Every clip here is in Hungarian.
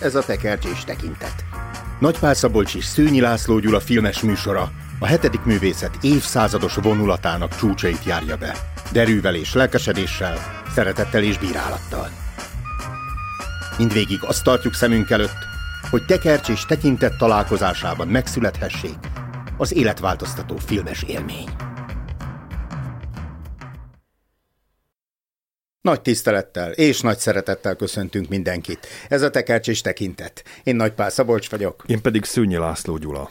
ez a tekercsés tekintet. Nagypál Szabolcs és Szőnyi László Gyula filmes műsora a hetedik művészet évszázados vonulatának csúcsait járja be. Derűvel és lelkesedéssel, szeretettel és bírálattal. Mindvégig azt tartjuk szemünk előtt, hogy tekercs és tekintet találkozásában megszülethessék az életváltoztató filmes élmény. Nagy tisztelettel és nagy szeretettel köszöntünk mindenkit. Ez a Tekercs és Tekintet. Én Nagypál Szabolcs vagyok. Én pedig Szűnyi László Gyula.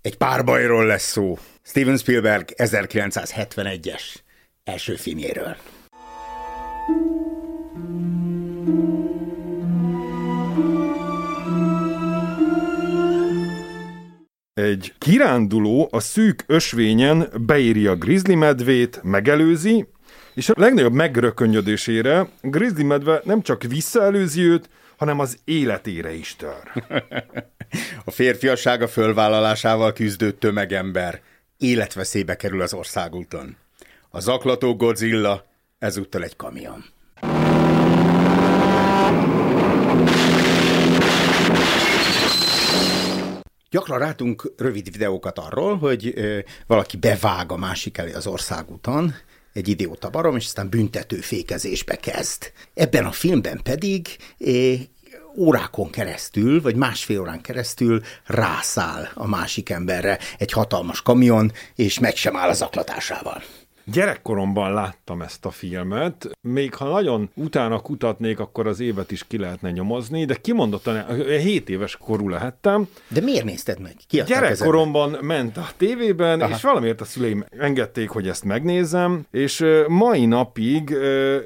Egy párbajról lesz szó. Steven Spielberg 1971-es első filmjéről. Egy kiránduló a szűk ösvényen beéri a grizzly medvét, megelőzi, és a legnagyobb megrökönyödésére grizzly medve nem csak visszaelőzi őt, hanem az életére is tör. a férfiassága fölvállalásával küzdő tömegember életveszélybe kerül az országúton. A zaklató Godzilla ezúttal egy kamion. Gyakran látunk rövid videókat arról, hogy valaki bevág a másik elé az országúton, egy idióta barom, és aztán büntető fékezésbe kezd. Ebben a filmben pedig órákon keresztül, vagy másfél órán keresztül rászáll a másik emberre egy hatalmas kamion, és meg sem áll az aklatásával. Gyerekkoromban láttam ezt a filmet, még ha nagyon utána kutatnék, akkor az évet is ki lehetne nyomozni, de kimondottan 7 éves korú lehettem. De miért nézted meg? Ki Gyerekkoromban ezen? ment a tévében, Aha. és valamiért a szüleim engedték, hogy ezt megnézem, és mai napig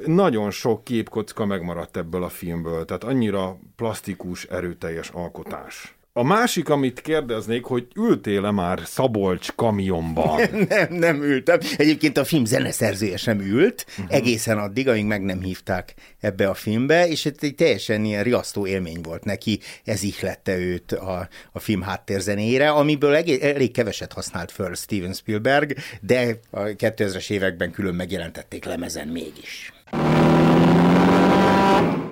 nagyon sok képkocka megmaradt ebből a filmből, tehát annyira plastikus, erőteljes alkotás. A másik, amit kérdeznék, hogy ültél-e már Szabolcs kamionban? nem, nem ültem. Egyébként a film zeneszerzője sem ült, uh-huh. egészen addig, amíg meg nem hívták ebbe a filmbe, és egy teljesen ilyen riasztó élmény volt neki, ez ihlette őt a, a film háttérzenére, amiből elég, elég keveset használt föl Steven Spielberg, de a 2000-es években külön megjelentették lemezen mégis.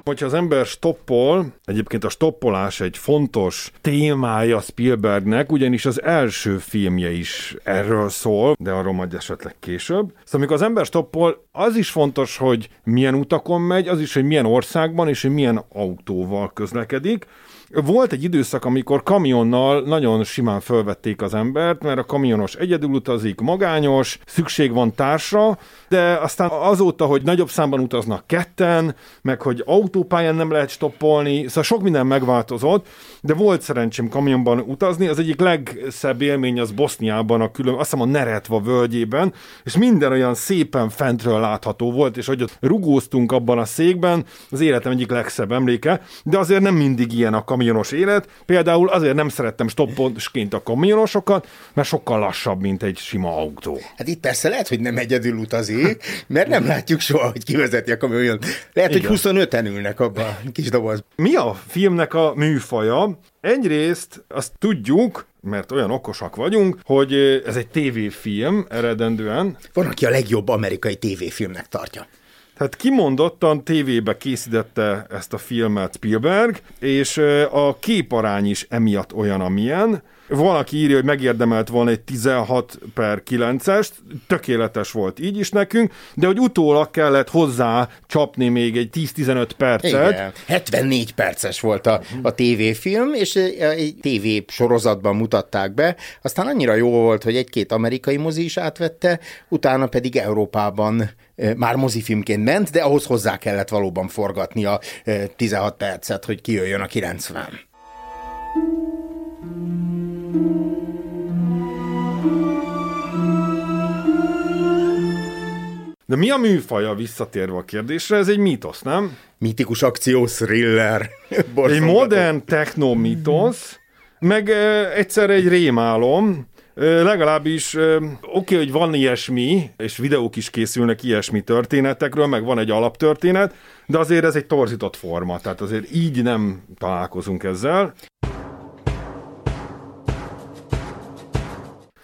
Hogyha az ember stoppol, egyébként a stoppolás egy fontos témája Spielbergnek, ugyanis az első filmje is erről szól, de arról majd esetleg később. Szóval amikor az ember stoppol, az is fontos, hogy milyen utakon megy, az is, hogy milyen országban és hogy milyen autóval közlekedik. Volt egy időszak, amikor kamionnal nagyon simán fölvették az embert, mert a kamionos egyedül utazik, magányos, szükség van társra, de aztán azóta, hogy nagyobb számban utaznak ketten, meg hogy autópályán nem lehet stoppolni, szóval sok minden megváltozott, de volt szerencsém kamionban utazni, az egyik legszebb élmény az Boszniában, a külön, azt hiszem a Neretva völgyében, és minden olyan szépen fentről látható volt, és hogy ott rugóztunk abban a székben, az életem egyik legszebb emléke, de azért nem mindig ilyen a kamionos élet, például azért nem szerettem stopposként a kamionosokat, mert sokkal lassabb, mint egy sima autó. Hát itt persze lehet, hogy nem egyedül utazik, mert nem látjuk soha, hogy kivezeti a kamion. Lehet, Igen. hogy 25-en ülnek abban a kis doboz. Mi a filmnek a műfaja? Egyrészt azt tudjuk, mert olyan okosak vagyunk, hogy ez egy tévéfilm eredendően. Van, aki a legjobb amerikai tévéfilmnek tartja. Tehát kimondottan tévébe készítette ezt a filmet Spielberg, és a képarány is emiatt olyan, amilyen. Valaki írja, hogy megérdemelt volna egy 16 per 9-est, tökéletes volt így is nekünk, de hogy utólag kellett hozzá csapni még egy 10-15 percet. Igen. 74 perces volt a, a tévéfilm, és egy tévé sorozatban mutatták be, aztán annyira jó volt, hogy egy-két amerikai mozi is átvette, utána pedig Európában már mozifilmként ment, de ahhoz hozzá kellett valóban forgatni a 16 percet, hogy kijöjjön a 90. De mi a műfaja visszatérve a kérdésre? Ez egy mítosz, nem? Mítikus akció thriller. egy modern technomítosz, meg e, egyszer egy rémálom, legalábbis oké, okay, hogy van ilyesmi, és videók is készülnek ilyesmi történetekről, meg van egy alaptörténet, de azért ez egy torzított forma, tehát azért így nem találkozunk ezzel.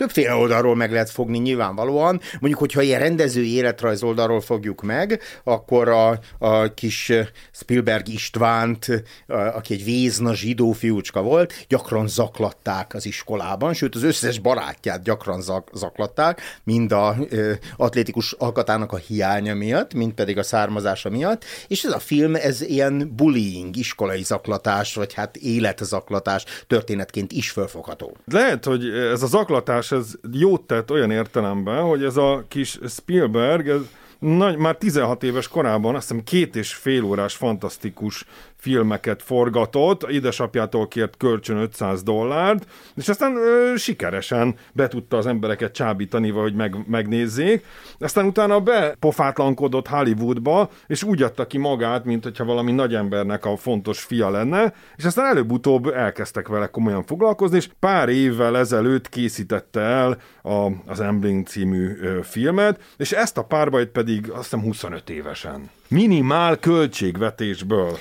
Többféle oldalról meg lehet fogni nyilvánvalóan. Mondjuk, hogyha ilyen rendezői életrajz oldalról fogjuk meg, akkor a, a kis Spielberg Istvánt, aki egy vézna zsidó fiúcska volt, gyakran zaklatták az iskolában, sőt az összes barátját gyakran zak, zaklatták, mind a ö, atlétikus alkatának a hiánya miatt, mind pedig a származása miatt, és ez a film, ez ilyen bullying, iskolai zaklatás, vagy hát életzaklatás történetként is fölfogható. Lehet, hogy ez a zaklatás ez jót tett olyan értelemben, hogy ez a kis Spielberg, ez nagy, már 16 éves korában azt hiszem két és fél órás fantasztikus filmeket forgatott, édesapjától kért kölcsön 500 dollárt, és aztán ö, sikeresen be tudta az embereket csábítani, vagy meg, megnézzék. Aztán utána bepofátlankodott Hollywoodba, és úgy adta ki magát, mint hogyha valami nagy embernek a fontos fia lenne, és aztán előbb-utóbb elkezdtek vele komolyan foglalkozni, és pár évvel ezelőtt készítette el a, az Embling című ö, filmet, és ezt a párbajt pedig azt hiszem 25 évesen minimál költségvetésből.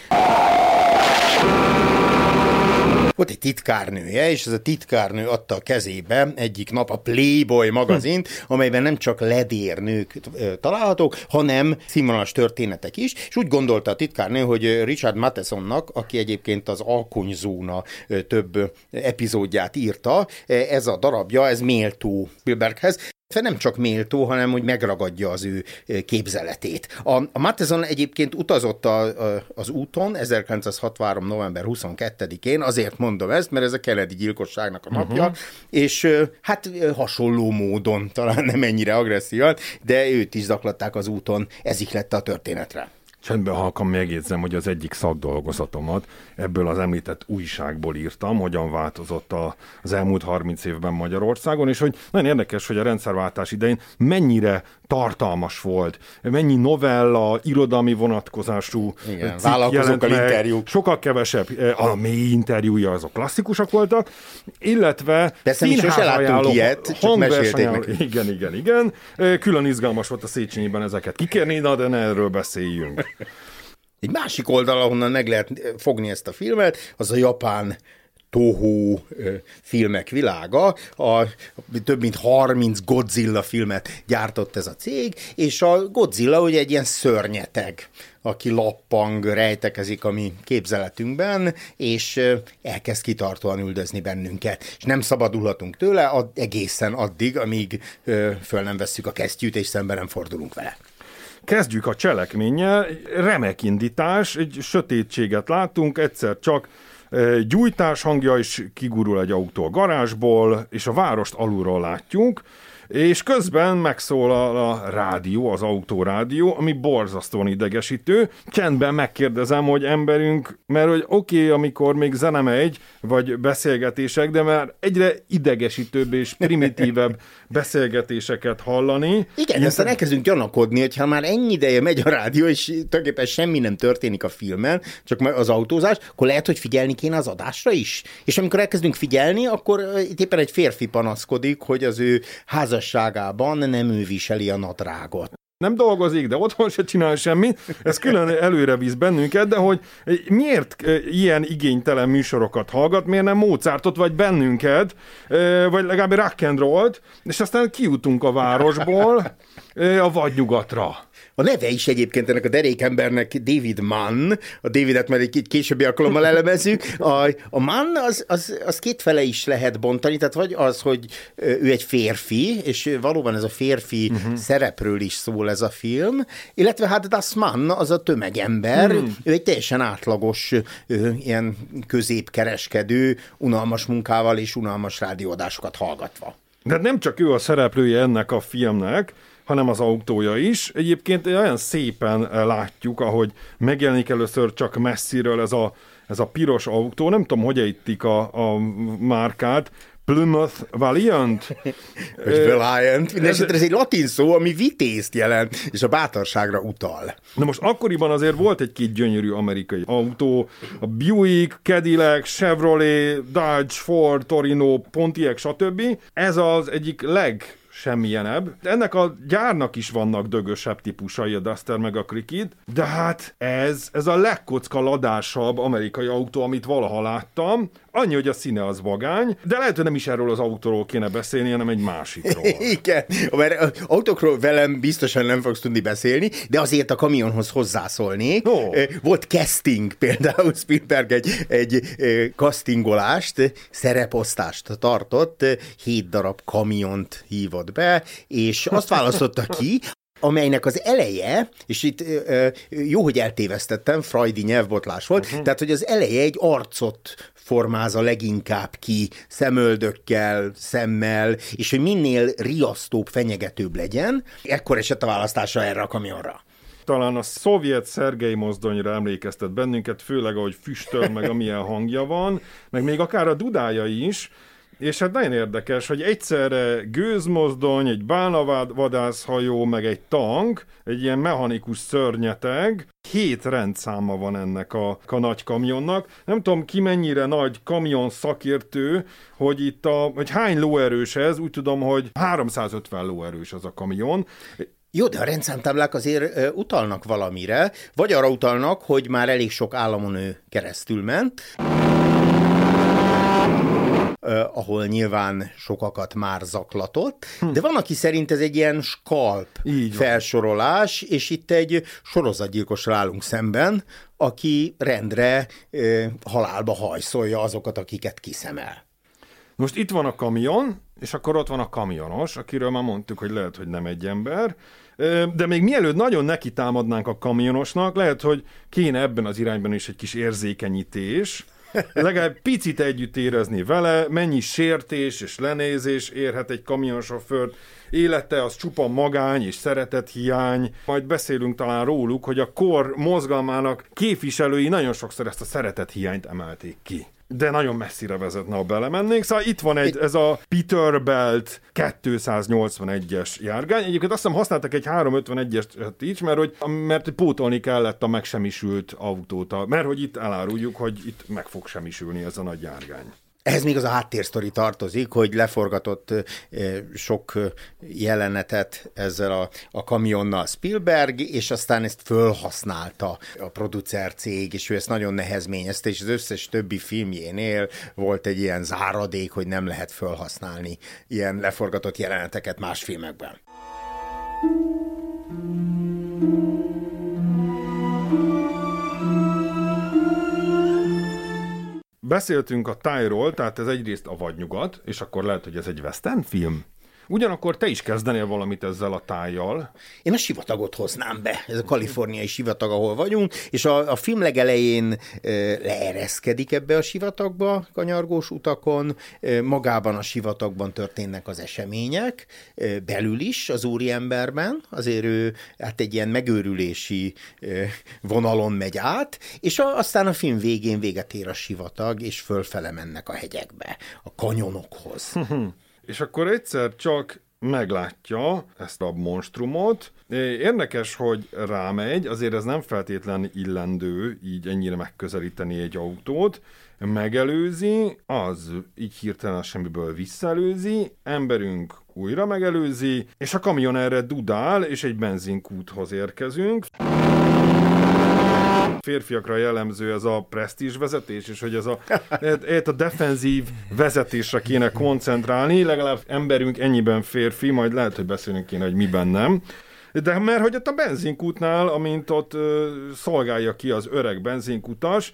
Volt egy titkárnője, és ez a titkárnő adta a kezébe egyik nap a Playboy magazint, amelyben nem csak ledérnők találhatók, hanem színvonalas történetek is, és úgy gondolta a titkárnő, hogy Richard Mathesonnak, aki egyébként az Alkonyzóna több epizódját írta, ez a darabja, ez méltó Spielberghez, nem csak méltó, hanem hogy megragadja az ő képzeletét. A, a Matheson egyébként utazott a, a, az úton 1963. november 22-én, azért mondom ezt, mert ez a keledi gyilkosságnak a napja, uh-huh. és hát hasonló módon, talán nem ennyire agresszívan, de őt is zaklatták az úton, ezik lett a történetre. Csendben halkan megjegyzem, hogy az egyik szakdolgozatomat ebből az említett újságból írtam, hogyan változott a, az elmúlt 30 évben Magyarországon, és hogy nagyon érdekes, hogy a rendszerváltás idején mennyire tartalmas volt, mennyi novella, irodalmi vonatkozású Igen, vállalkozókkal interjúk. Sokkal kevesebb, eh, a mély interjúja azok klasszikusok voltak, illetve Persze mi sose láttunk ilyet, csak mesélték Igen, igen, igen. Eh, külön izgalmas volt a Széchenyiben ezeket kikérni, na de ne erről beszéljünk. Egy másik oldal, ahonnan meg lehet fogni ezt a filmet, az a japán Toho filmek világa. A, több mint 30 Godzilla filmet gyártott ez a cég, és a Godzilla ugye egy ilyen szörnyeteg, aki lappang, rejtekezik a mi képzeletünkben, és elkezd kitartóan üldözni bennünket. És nem szabadulhatunk tőle ad, egészen addig, amíg föl nem vesszük a kesztyűt, és szemben nem fordulunk vele. Kezdjük a cselekménnyel. Remek indítás, egy sötétséget látunk, egyszer csak gyújtás hangja is kigurul egy autó a garázsból, és a várost alulról látjuk, és közben megszólal a rádió, az autórádió, ami borzasztóan idegesítő. Csendben megkérdezem, hogy emberünk, mert hogy oké, okay, amikor még zene megy, vagy beszélgetések, de már egyre idegesítőbb és primitívebb beszélgetéseket hallani. Igen, Én aztán elkezdünk gyanakodni, hogyha már ennyi ideje megy a rádió, és tulajdonképpen semmi nem történik a filmen, csak az autózás, akkor lehet, hogy figyelni kéne az adásra is. És amikor elkezdünk figyelni, akkor itt éppen egy férfi panaszkodik, hogy az ő házasságában nem ő viseli a nadrágot nem dolgozik, de otthon se csinál semmit, ez külön előre visz bennünket, de hogy miért ilyen igénytelen műsorokat hallgat, miért nem Mozartot vagy bennünket, vagy legalább rock and és aztán kijutunk a városból a vadnyugatra. A neve is egyébként ennek a derékembernek David Mann, a Davidet már egy későbbi alkalommal elemezzük. A, a Mann az, az, az kétfele is lehet bontani, tehát vagy az, hogy ő egy férfi, és valóban ez a férfi uh-huh. szerepről is szól ez a film, illetve hát Das Mann az a tömegember, uh-huh. ő egy teljesen átlagos ilyen középkereskedő, unalmas munkával és unalmas rádióadásokat hallgatva. De nem csak ő a szereplője ennek a filmnek, hanem az autója is. Egyébként olyan szépen eh, látjuk, ahogy megjelenik először csak messziről ez a, ez a piros autó, nem tudom, hogy ejtik a, a márkát, Plymouth Valiant? Vagy Valiant. Mindenesetre ez egy latin szó, ami vitézt jelent, és a bátorságra utal. Na most akkoriban azért volt egy-két gyönyörű amerikai autó, a Buick, Cadillac, Chevrolet, Dodge, Ford, Torino, Pontiac, stb. Ez az egyik leg semmilyenebb. Ennek a gyárnak is vannak dögösebb típusai, a Duster meg a Cricket, de hát ez, ez a legkocka ladásabb amerikai autó, amit valaha láttam. Annyi, hogy a színe az vagány, de lehet, hogy nem is erről az autóról kéne beszélni, hanem egy másikról. Igen, mert autókról velem biztosan nem fogsz tudni beszélni, de azért a kamionhoz hozzászólnék. Ó. Volt casting például, Spielberg egy, egy castingolást, szereposztást tartott, hét darab kamiont hívott be, és azt választotta ki, amelynek az eleje, és itt jó, hogy eltévesztettem, Freudi nyelvbotlás volt, uh-huh. tehát, hogy az eleje egy arcot formázza leginkább ki, szemöldökkel, szemmel, és hogy minél riasztóbb, fenyegetőbb legyen, ekkor esett a választása erre a kamionra talán a szovjet Szergei mozdonyra emlékeztet bennünket, főleg ahogy füstöl, meg amilyen hangja van, meg még akár a dudája is, és hát nagyon érdekes, hogy egyszerre gőzmozdony, egy bálnavadászhajó, meg egy tank, egy ilyen mechanikus szörnyeteg, hét rendszáma van ennek a, a nagy kamionnak. Nem tudom ki mennyire nagy kamion szakértő, hogy itt a, hogy hány lóerős ez, úgy tudom, hogy 350 lóerős az a kamion. Jó, de a rendszámtáblák azért utalnak valamire, vagy arra utalnak, hogy már elég sok államon ő keresztül ment ahol nyilván sokakat már zaklatott, hm. de van, aki szerint ez egy ilyen skalp Így felsorolás, és itt egy sorozatgyilkos állunk szemben, aki rendre halálba hajszolja azokat, akiket kiszemel. Most itt van a kamion, és akkor ott van a kamionos, akiről már mondtuk, hogy lehet, hogy nem egy ember, de még mielőtt nagyon neki támadnánk a kamionosnak, lehet, hogy kéne ebben az irányban is egy kis érzékenyítés, legalább picit együtt érezni vele, mennyi sértés és lenézés érhet egy kamionsofőrt, élete az csupa magány és szeretet hiány, majd beszélünk talán róluk, hogy a kor mozgalmának képviselői nagyon sokszor ezt a szeretet hiányt emelték ki de nagyon messzire vezetne, ha belemennénk. Szóval itt van egy, ez a Peterbilt 281-es járgány. Egyébként azt hiszem használtak egy 351-est is, mert hogy, mert pótolni kellett a megsemmisült autót, mert hogy itt eláruljuk, hogy itt meg fog semmisülni ez a nagy járgány. Ehhez még az a háttérsztori tartozik, hogy leforgatott sok jelenetet ezzel a, a kamionnal Spielberg, és aztán ezt fölhasználta a producer cég, és ő ezt nagyon nehezményezte, és az összes többi filmjénél volt egy ilyen záradék, hogy nem lehet fölhasználni ilyen leforgatott jeleneteket más filmekben. Beszéltünk a tájról, tehát ez egyrészt a vadnyugat, és akkor lehet, hogy ez egy western film? Ugyanakkor te is kezdenél valamit ezzel a tájjal. Én a sivatagot hoznám be, ez a kaliforniai sivatag, ahol vagyunk, és a, a film legelején e, leereszkedik ebbe a sivatagba, kanyargós utakon, e, magában a sivatagban történnek az események, e, belül is az úriemberben, azért ő hát egy ilyen megőrülési e, vonalon megy át, és a, aztán a film végén véget ér a sivatag, és fölfele mennek a hegyekbe, a kanyonokhoz. És akkor egyszer csak meglátja ezt a monstrumot. Érdekes, hogy rámegy, azért ez nem feltétlen illendő így ennyire megközelíteni egy autót, megelőzi, az így hirtelen semmiből visszaelőzi, emberünk újra megelőzi, és a kamion erre dudál, és egy benzinkúthoz érkezünk férfiakra jellemző ez a presztízs vezetés, és hogy ez a, ez a defenzív vezetésre kéne koncentrálni, legalább emberünk ennyiben férfi, majd lehet, hogy beszélünk kéne, hogy miben nem. De mert hogy ott a benzinkútnál, amint ott ö, szolgálja ki az öreg benzinkutas,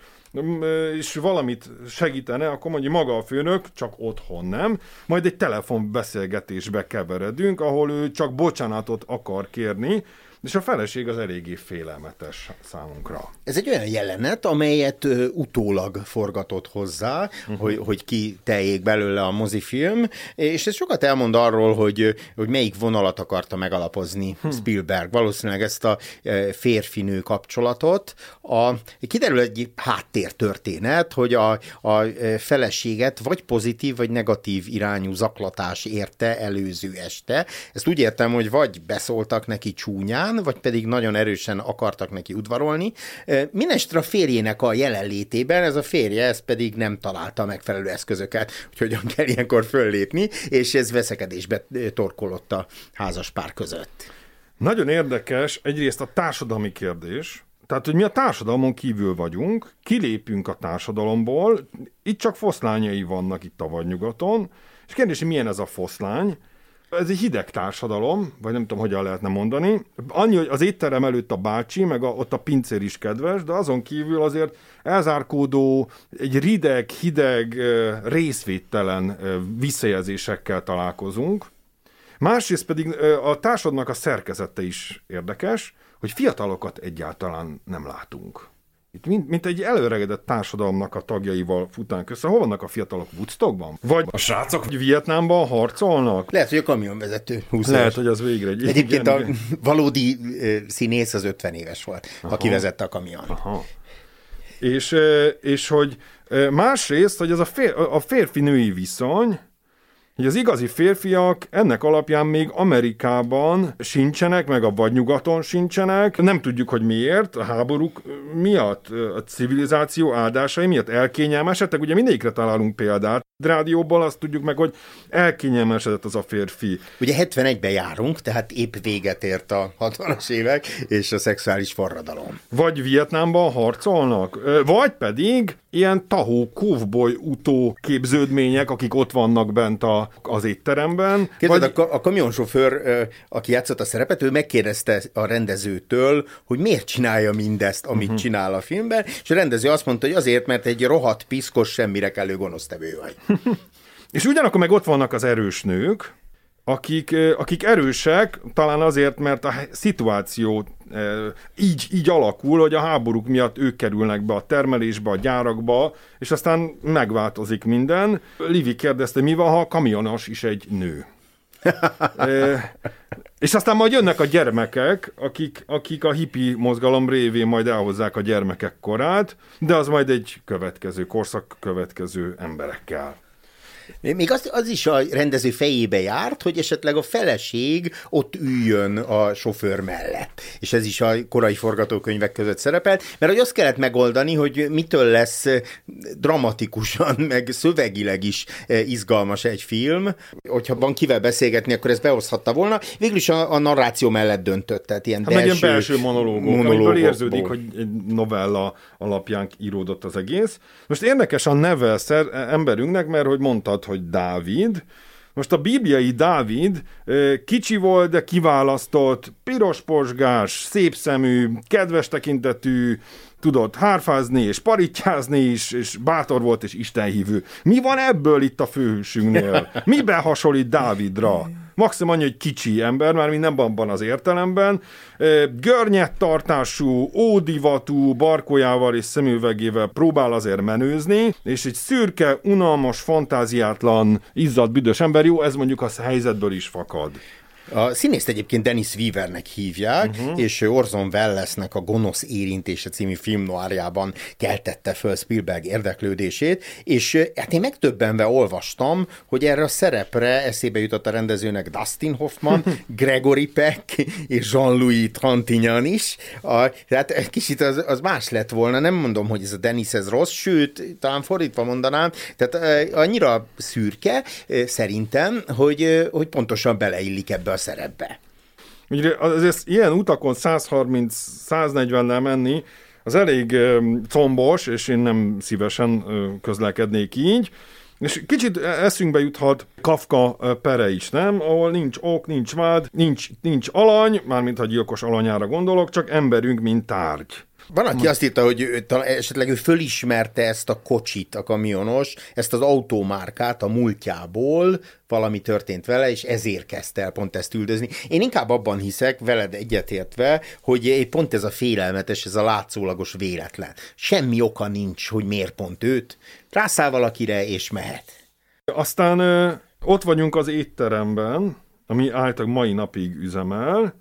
és valamit segítene, akkor mondja maga a főnök, csak otthon nem, majd egy telefonbeszélgetésbe keveredünk, ahol ő csak bocsánatot akar kérni, és a feleség az eléggé félelmetes számunkra. Ez egy olyan jelenet, amelyet ö, utólag forgatott hozzá, uh-huh. hogy, hogy ki teljék belőle a mozifilm, és ez sokat elmond arról, hogy, hogy melyik vonalat akarta megalapozni hmm. Spielberg. Valószínűleg ezt a férfinő kapcsolatot. A, kiderül egy háttértörténet, hogy a, a feleséget vagy pozitív, vagy negatív irányú zaklatás érte előző este. Ezt úgy értem, hogy vagy beszóltak neki csúnyán, után, vagy pedig nagyon erősen akartak neki udvarolni. Minestre a férjének a jelenlétében, ez a férje, ez pedig nem találta megfelelő eszközöket, hogy hogyan kell ilyenkor föllépni, és ez veszekedésbe torkolott a házas pár között. Nagyon érdekes egyrészt a társadalmi kérdés, tehát, hogy mi a társadalmon kívül vagyunk, kilépünk a társadalomból, itt csak foszlányai vannak itt a vadnyugaton, és kérdés, hogy milyen ez a foszlány, ez egy hideg társadalom, vagy nem tudom, hogyan lehetne mondani. Annyi, hogy az étterem előtt a bácsi, meg a, ott a pincér is kedves, de azon kívül azért elzárkódó, egy rideg, hideg, részvédtelen visszajelzésekkel találkozunk. Másrészt pedig a társadalomnak a szerkezete is érdekes, hogy fiatalokat egyáltalán nem látunk. Itt mint, mint egy előregedett társadalomnak a tagjaival futánk össze. Hol vannak a fiatalok? Woodstockban? Vagy a srácok Vietnámban harcolnak? Lehet, hogy a kamionvezető 20 Lehet, éves. hogy az végre egy... Egyébként igen, a igen. valódi színész az 50 éves volt, Aha. aki vezette a kamion. Aha. És, és hogy másrészt, hogy ez a, fér, a férfi-női viszony, hogy az igazi férfiak ennek alapján még Amerikában sincsenek, meg a vadnyugaton sincsenek. Nem tudjuk, hogy miért, a háborúk miatt, a civilizáció áldásai miatt elkényelmesedtek. Ugye mindegyikre találunk példát. Rádióból azt tudjuk meg, hogy elkényelmesedett az a férfi. Ugye 71-ben járunk, tehát épp véget ért a 60-as évek, és a szexuális forradalom. Vagy Vietnámban harcolnak, vagy pedig ilyen tahó, kovboly utó képződmények, akik ott vannak bent a, az étteremben. Kérdez, vagy... a, a kamionsofőr, aki játszott a szerepet, ő megkérdezte a rendezőtől, hogy miért csinálja mindezt, amit uh-huh. csinál a filmben, és a rendező azt mondta, hogy azért, mert egy rohadt, piszkos, semmire kellő gonosztevő vagy. és ugyanakkor meg ott vannak az erős nők, akik, akik erősek, talán azért, mert a szituáció így, így alakul, hogy a háborúk miatt ők kerülnek be a termelésbe, a gyárakba, és aztán megváltozik minden. Livi kérdezte, mi van, ha a kamionos is egy nő? és aztán majd jönnek a gyermekek, akik, akik a hippi mozgalom révén majd elhozzák a gyermekek korát, de az majd egy következő korszak következő emberekkel. Még az, az is a rendező fejébe járt, hogy esetleg a feleség ott üljön a sofőr mellett. És ez is a korai forgatókönyvek között szerepelt, mert hogy azt kellett megoldani, hogy mitől lesz dramatikusan, meg szövegileg is izgalmas egy film. Hogyha van kivel beszélgetni, akkor ez behozhatta volna. Végül is a, a narráció mellett döntött, tehát ilyen hát belső, belső monológok, monológok, amiből érződik, hogy egy novella alapján íródott az egész. Most érdekes a neve szer, emberünknek, mert hogy mondtad, hogy Dávid, most a bibliai Dávid kicsi volt, de kiválasztott, piros szép szemű, kedves tekintetű, tudott hárfázni és parittyázni is, és bátor volt és istenhívő. Mi van ebből itt a főhősünknél? Miben hasonlít Dávidra? Maximum annyi, hogy kicsi ember, már nem abban az értelemben, görnyet tartású, ódivatú, barkójával és szemüvegével próbál azért menőzni, és egy szürke, unalmas, fantáziátlan, izzadt, büdös ember, jó, ez mondjuk a helyzetből is fakad. A színészt egyébként Dennis Weavernek hívják, uh-huh. és Orson Wellesnek a Gonosz érintése című filmnoárjában keltette föl Spielberg érdeklődését, és hát én megtöbbenve olvastam, hogy erre a szerepre eszébe jutott a rendezőnek Dustin Hoffman, Gregory Peck és Jean-Louis Trintignant is. A, tehát kicsit az, az más lett volna, nem mondom, hogy ez a Dennis ez rossz, sőt, talán fordítva mondanám, tehát annyira szürke szerintem, hogy, hogy pontosan beleillik ebbe a szerepbe. Ugye azért ilyen utakon 130-140-nel menni, az elég combos, és én nem szívesen közlekednék így. És kicsit eszünkbe juthat Kafka pere is, nem? Ahol nincs ok, nincs vád, nincs, nincs alany, mármint ha gyilkos alanyára gondolok, csak emberünk, mint tárgy. Van, aki azt írta, hogy ő, esetleg ő fölismerte ezt a kocsit, a kamionos, ezt az autómárkát a múltjából, valami történt vele, és ezért kezdte el pont ezt üldözni. Én inkább abban hiszek, veled egyetértve, hogy pont ez a félelmetes, ez a látszólagos véletlen. Semmi oka nincs, hogy miért pont őt. Rászáll valakire, és mehet. Aztán ott vagyunk az étteremben, ami általában mai napig üzemel,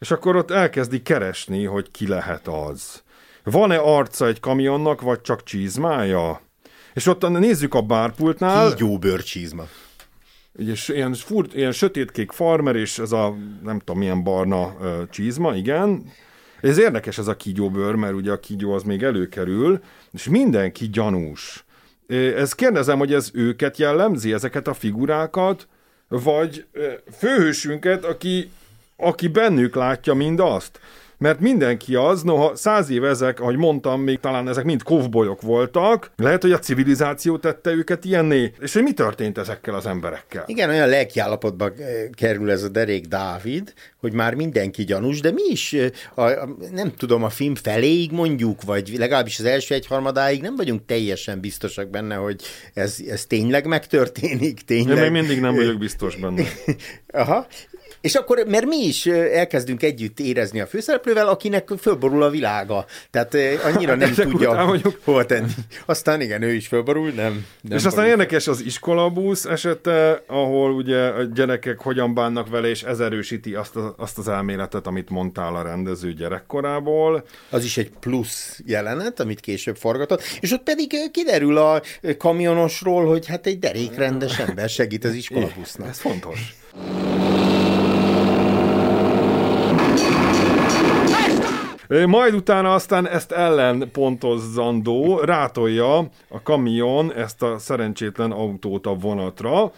és akkor ott elkezdi keresni, hogy ki lehet az. Van-e arca egy kamionnak, vagy csak csizmája? És ott nézzük a bárpultnál. Kígyó bőrcsizma. ugye ilyen, furt, ilyen sötétkék farmer, és ez a nem tudom milyen barna ö, csizma, igen. Ez érdekes ez a kígyóbőr, mert ugye a kígyó az még előkerül, és mindenki gyanús. Ez kérdezem, hogy ez őket jellemzi, ezeket a figurákat, vagy főhősünket, aki, aki bennük látja mindazt mert mindenki az, noha száz év ezek, ahogy mondtam, még talán ezek mind kovbolyok voltak, lehet, hogy a civilizáció tette őket ilyenné, és hogy mi történt ezekkel az emberekkel? Igen, olyan lelkiállapotba eh, kerül ez a derék Dávid, hogy már mindenki gyanús, de mi is, a, a, nem tudom, a film feléig mondjuk, vagy legalábbis az első egyharmadáig nem vagyunk teljesen biztosak benne, hogy ez, ez tényleg megtörténik, tényleg. Én még mindig nem vagyok biztos benne. Aha, és akkor, mert mi is elkezdünk együtt érezni a főszereplővel, akinek fölborul a világa. Tehát annyira nem tudja hova tenni. Aztán igen, ő is fölborul, nem. nem és aztán érdekes az iskolabusz esete, ahol ugye a gyerekek hogyan bánnak vele, és ez erősíti azt, a, azt az elméletet, amit mondtál a rendező gyerekkorából. Az is egy plusz jelenet, amit később forgatott, és ott pedig kiderül a kamionosról, hogy hát egy derék rendes ember segít az iskolabusznak. Ez fontos. Majd utána aztán ezt ellenpontozzandó rátolja a kamion ezt a szerencsétlen autót a vonatra.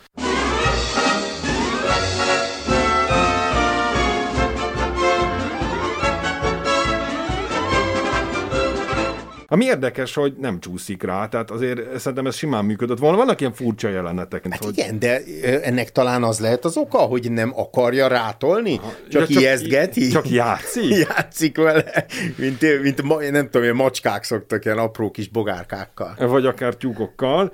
Ami érdekes, hogy nem csúszik rá, tehát azért szerintem ez simán működött volna. Vannak ilyen furcsa jelenetek. Hát hogy... igen, de ennek talán az lehet az oka, hogy nem akarja rátolni, csak, csak ijesztgeti. Csak játszik? játszik vele, mint, mint nem tudom, ilyen macskák szoktak ilyen apró kis bogárkákkal. Vagy akár tyúkokkal.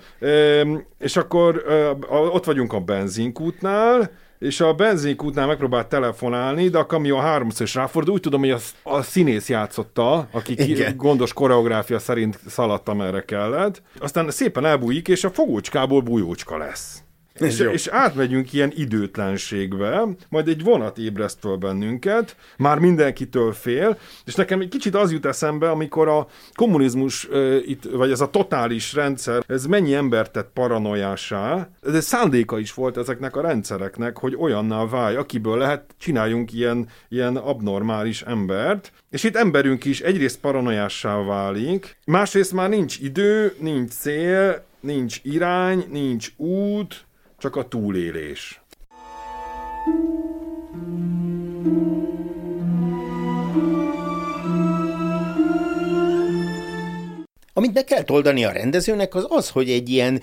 És akkor ott vagyunk a benzinkútnál, és a benzinkútnál megpróbált telefonálni, de a kamion háromszor is ráfordult. Úgy tudom, hogy a, a színész játszotta, aki ki, gondos koreográfia szerint szaladt, amerre kellett. Aztán szépen elbújik, és a fogócskából bujócska lesz. És, és átmegyünk ilyen időtlenségbe, majd egy vonat ébreszt föl bennünket, már mindenkitől fél, és nekem egy kicsit az jut eszembe, amikor a kommunizmus, itt, vagy ez a totális rendszer, ez mennyi embert tett paranoiásá, ez egy szándéka is volt ezeknek a rendszereknek, hogy olyanná válj, akiből lehet, csináljunk ilyen, ilyen abnormális embert, és itt emberünk is egyrészt paranoiássá válik, másrészt már nincs idő, nincs cél, nincs irány, nincs út, csak a túlélés. Amit meg kell oldani a rendezőnek, az az, hogy egy ilyen,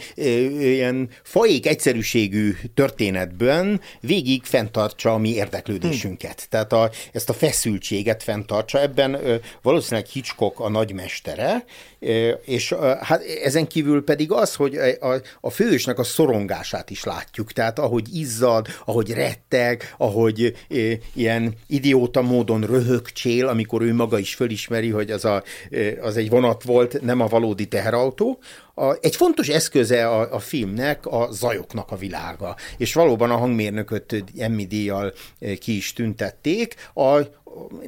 ilyen faék egyszerűségű történetben végig fenntartsa a mi érdeklődésünket. Hmm. Tehát a, ezt a feszültséget fenntartsa. Ebben valószínűleg Hitchcock a nagymestere, és hát ezen kívül pedig az, hogy a, a fősnek a szorongását is látjuk. Tehát ahogy izzad, ahogy retteg, ahogy ilyen idióta módon röhögcsél, amikor ő maga is fölismeri, hogy az, a, az egy vonat volt, nem a a valódi teherautó. A, egy fontos eszköze a, a filmnek a zajoknak a világa, és valóban a hangmérnököt Emmy díjjal eh, ki is tüntették. A,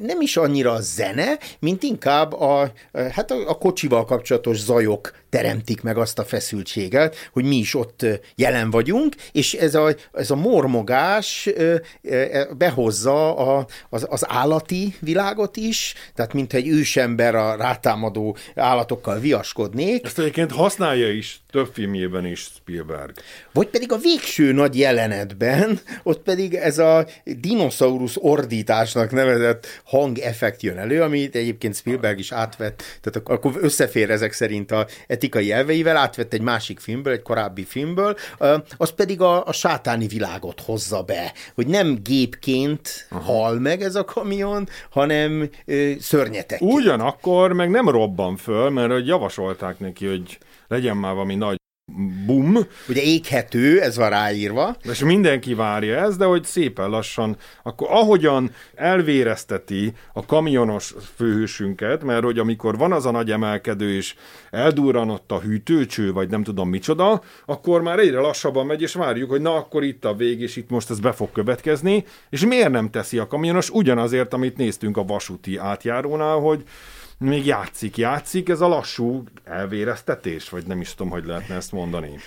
nem is annyira a zene, mint inkább a, hát a, a kocsival kapcsolatos zajok teremtik meg azt a feszültséget, hogy mi is ott jelen vagyunk, és ez a, ez a mormogás behozza a, az, az állati világot is, tehát mint egy ősember a rátámadó állatokkal viaskodnék. Ezt egyébként használja is több filmjében is Spielberg. Vagy pedig a végső nagy jelenetben, ott pedig ez a dinoszaurusz ordításnak nevezett hangeffekt jön elő, amit egyébként Spielberg is átvett, tehát akkor összefér ezek szerint a etikai elveivel, átvett egy másik filmből, egy korábbi filmből, az pedig a, a sátáni világot hozza be, hogy nem gépként Aha. hal meg ez a kamion, hanem szörnyetek. Ugyanakkor meg nem robban föl, mert hogy javasolták neki, hogy legyen már valami nagy bum. Ugye éghető, ez van ráírva. És mindenki várja ezt, de hogy szépen lassan, akkor ahogyan elvérezteti a kamionos főhősünket, mert hogy amikor van az a nagy emelkedő, és eldurranott a hűtőcső, vagy nem tudom micsoda, akkor már egyre lassabban megy, és várjuk, hogy na akkor itt a vég, és itt most ez be fog következni, és miért nem teszi a kamionos ugyanazért, amit néztünk a vasúti átjárónál, hogy még játszik, játszik, ez a lassú elvéreztetés, vagy nem is tudom, hogy lehetne ezt mondani.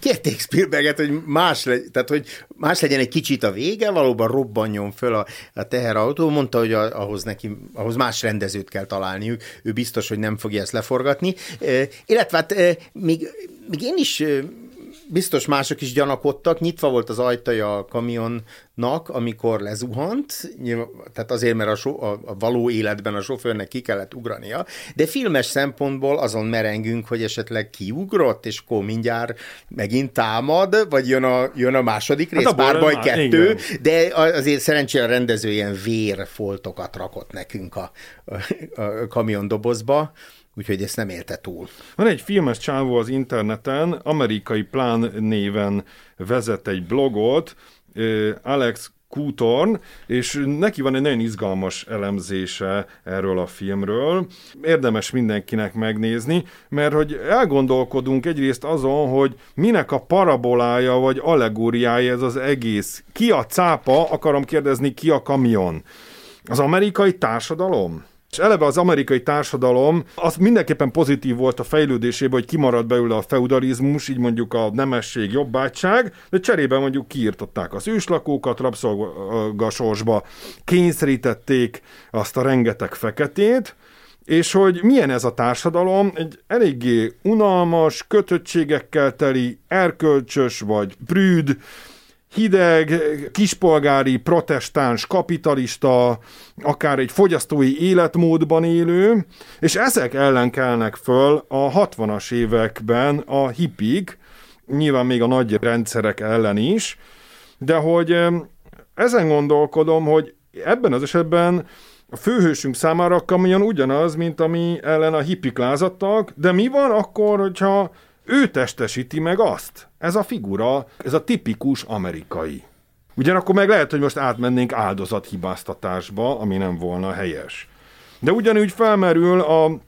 Kérték Spielberget, hogy más, le, tehát, hogy más legyen egy kicsit a vége, valóban robbanjon föl a, a teherautó, mondta, hogy a, ahhoz, neki, ahhoz más rendezőt kell találniuk, ő biztos, hogy nem fogja ezt leforgatni, e, illetve hát e, még, még én is biztos mások is gyanakodtak, nyitva volt az ajtaja a kamionnak, amikor lezuhant, tehát azért, mert a, so, a, a való életben a sofőrnek ki kellett ugrania, de filmes szempontból azon merengünk, hogy esetleg kiugrott, és akkor mindjárt megint támad, vagy jön a, jön a második rész, hát párbaj kettő, igen. de azért szerencsére a rendező ilyen vérfoltokat rakott nekünk a, a, a kamiondobozba, úgyhogy ezt nem élte túl. Van egy filmes csávó az interneten, amerikai plán néven vezet egy blogot, Alex Kutorn, és neki van egy nagyon izgalmas elemzése erről a filmről. Érdemes mindenkinek megnézni, mert hogy elgondolkodunk egyrészt azon, hogy minek a parabolája vagy allegóriája ez az egész. Ki a cápa, akarom kérdezni, ki a kamion? Az amerikai társadalom? És eleve az amerikai társadalom az mindenképpen pozitív volt a fejlődésében, hogy kimarad belőle a feudalizmus, így mondjuk a nemesség, jobbátság, de cserébe mondjuk kiirtották az őslakókat, rabszolgasorsba kényszerítették azt a rengeteg feketét, és hogy milyen ez a társadalom, egy eléggé unalmas, kötöttségekkel teli, erkölcsös vagy prűd, hideg, kispolgári, protestáns, kapitalista, akár egy fogyasztói életmódban élő, és ezek ellen kelnek föl a 60-as években a hippik, nyilván még a nagy rendszerek ellen is, de hogy ezen gondolkodom, hogy ebben az esetben a főhősünk számára a kamion ugyanaz, mint ami ellen a hippik lázadtak, de mi van akkor, hogyha ő testesíti meg azt. Ez a figura, ez a tipikus amerikai. Ugyanakkor meg lehet, hogy most átmennénk áldozathibáztatásba, ami nem volna helyes. De ugyanúgy felmerül a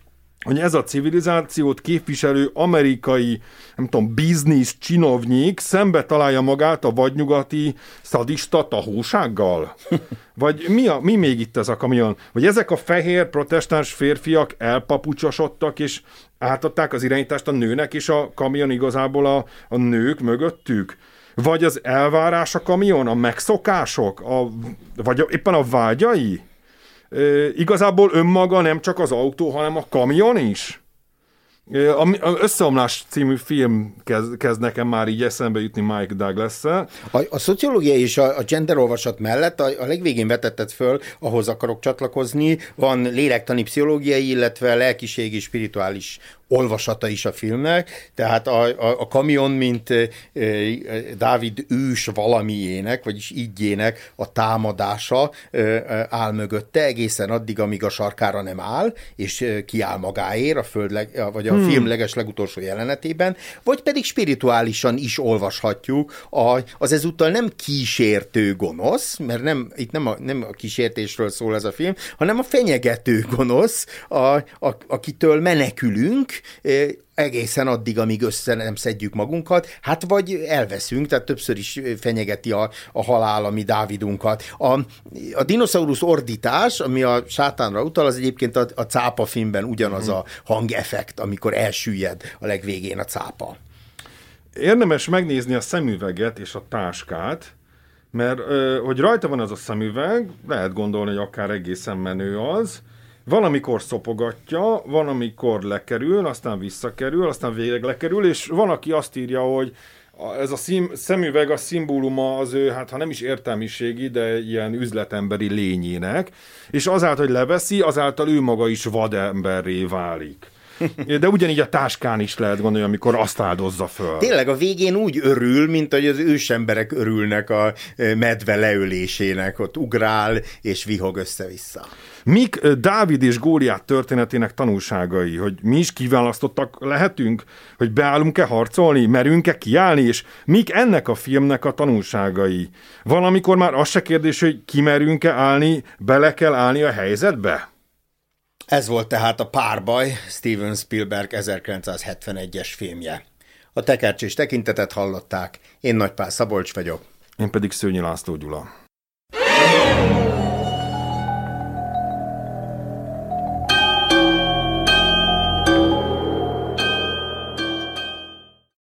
hogy ez a civilizációt képviselő amerikai, nem tudom, biznisz csinovnyik szembe találja magát a vadnyugati szadista tahósággal? Vagy mi, a, mi még itt ez a kamion? Vagy ezek a fehér protestáns férfiak elpapucsosodtak, és átadták az irányítást a nőnek, és a kamion igazából a, a nők mögöttük? Vagy az elvárás a kamion, a megszokások, a, vagy éppen a vágyai? Igazából önmaga nem csak az autó, hanem a kamion is. A Összeomlás című film kezd, kezd nekem már így eszembe jutni Mike douglas -szel. a, a szociológia és a, a gender mellett a, a legvégén vetetted föl, ahhoz akarok csatlakozni, van lélektani pszichológiai, illetve lelkiségi, spirituális olvasata is a filmnek, tehát a, a, a kamion, mint e, Dávid ős valamiének, vagyis ígyének a támadása e, áll mögötte egészen addig, amíg a sarkára nem áll, és e, kiáll magáért a föld, leg, vagy a hmm. film leges legutolsó jelenetében, vagy pedig spirituálisan is olvashatjuk a, az ezúttal nem kísértő gonosz, mert nem, itt nem a, nem a kísértésről szól ez a film, hanem a fenyegető gonosz, a, a, akitől menekülünk, egészen addig, amíg össze nem szedjük magunkat, hát vagy elveszünk, tehát többször is fenyegeti a, a halál, ami Dávidunkat. A, a dinoszaurusz ordítás, ami a sátánra utal, az egyébként a, a cápa filmben ugyanaz a hangeffekt, amikor elsüllyed a legvégén a cápa. Érdemes megnézni a szemüveget és a táskát, mert hogy rajta van az a szemüveg, lehet gondolni, hogy akár egészen menő az, van, amikor szopogatja, van, amikor lekerül, aztán visszakerül, aztán végleg lekerül, és van, aki azt írja, hogy ez a szím, szemüveg a szimbóluma az ő, hát ha nem is értelmiségi, de ilyen üzletemberi lényének, és azáltal, hogy leveszi, azáltal ő maga is vademberré válik. De ugyanígy a táskán is lehet gondolni, amikor azt áldozza föl. Tényleg a végén úgy örül, mint hogy az ősemberek örülnek a medve leölésének, ott ugrál és vihog össze-vissza. Mik Dávid és Góliát történetének tanulságai, hogy mi is kiválasztottak lehetünk, hogy beállunk-e harcolni, merünk-e kiállni, és mik ennek a filmnek a tanulságai? Valamikor már az se kérdés, hogy kimerünk-e állni, bele kell állni a helyzetbe? Ez volt tehát a párbaj Steven Spielberg 1971-es filmje. A tekercsés tekintetet hallották, én Nagypál Szabolcs vagyok. Én pedig Szőnyi László Gyula.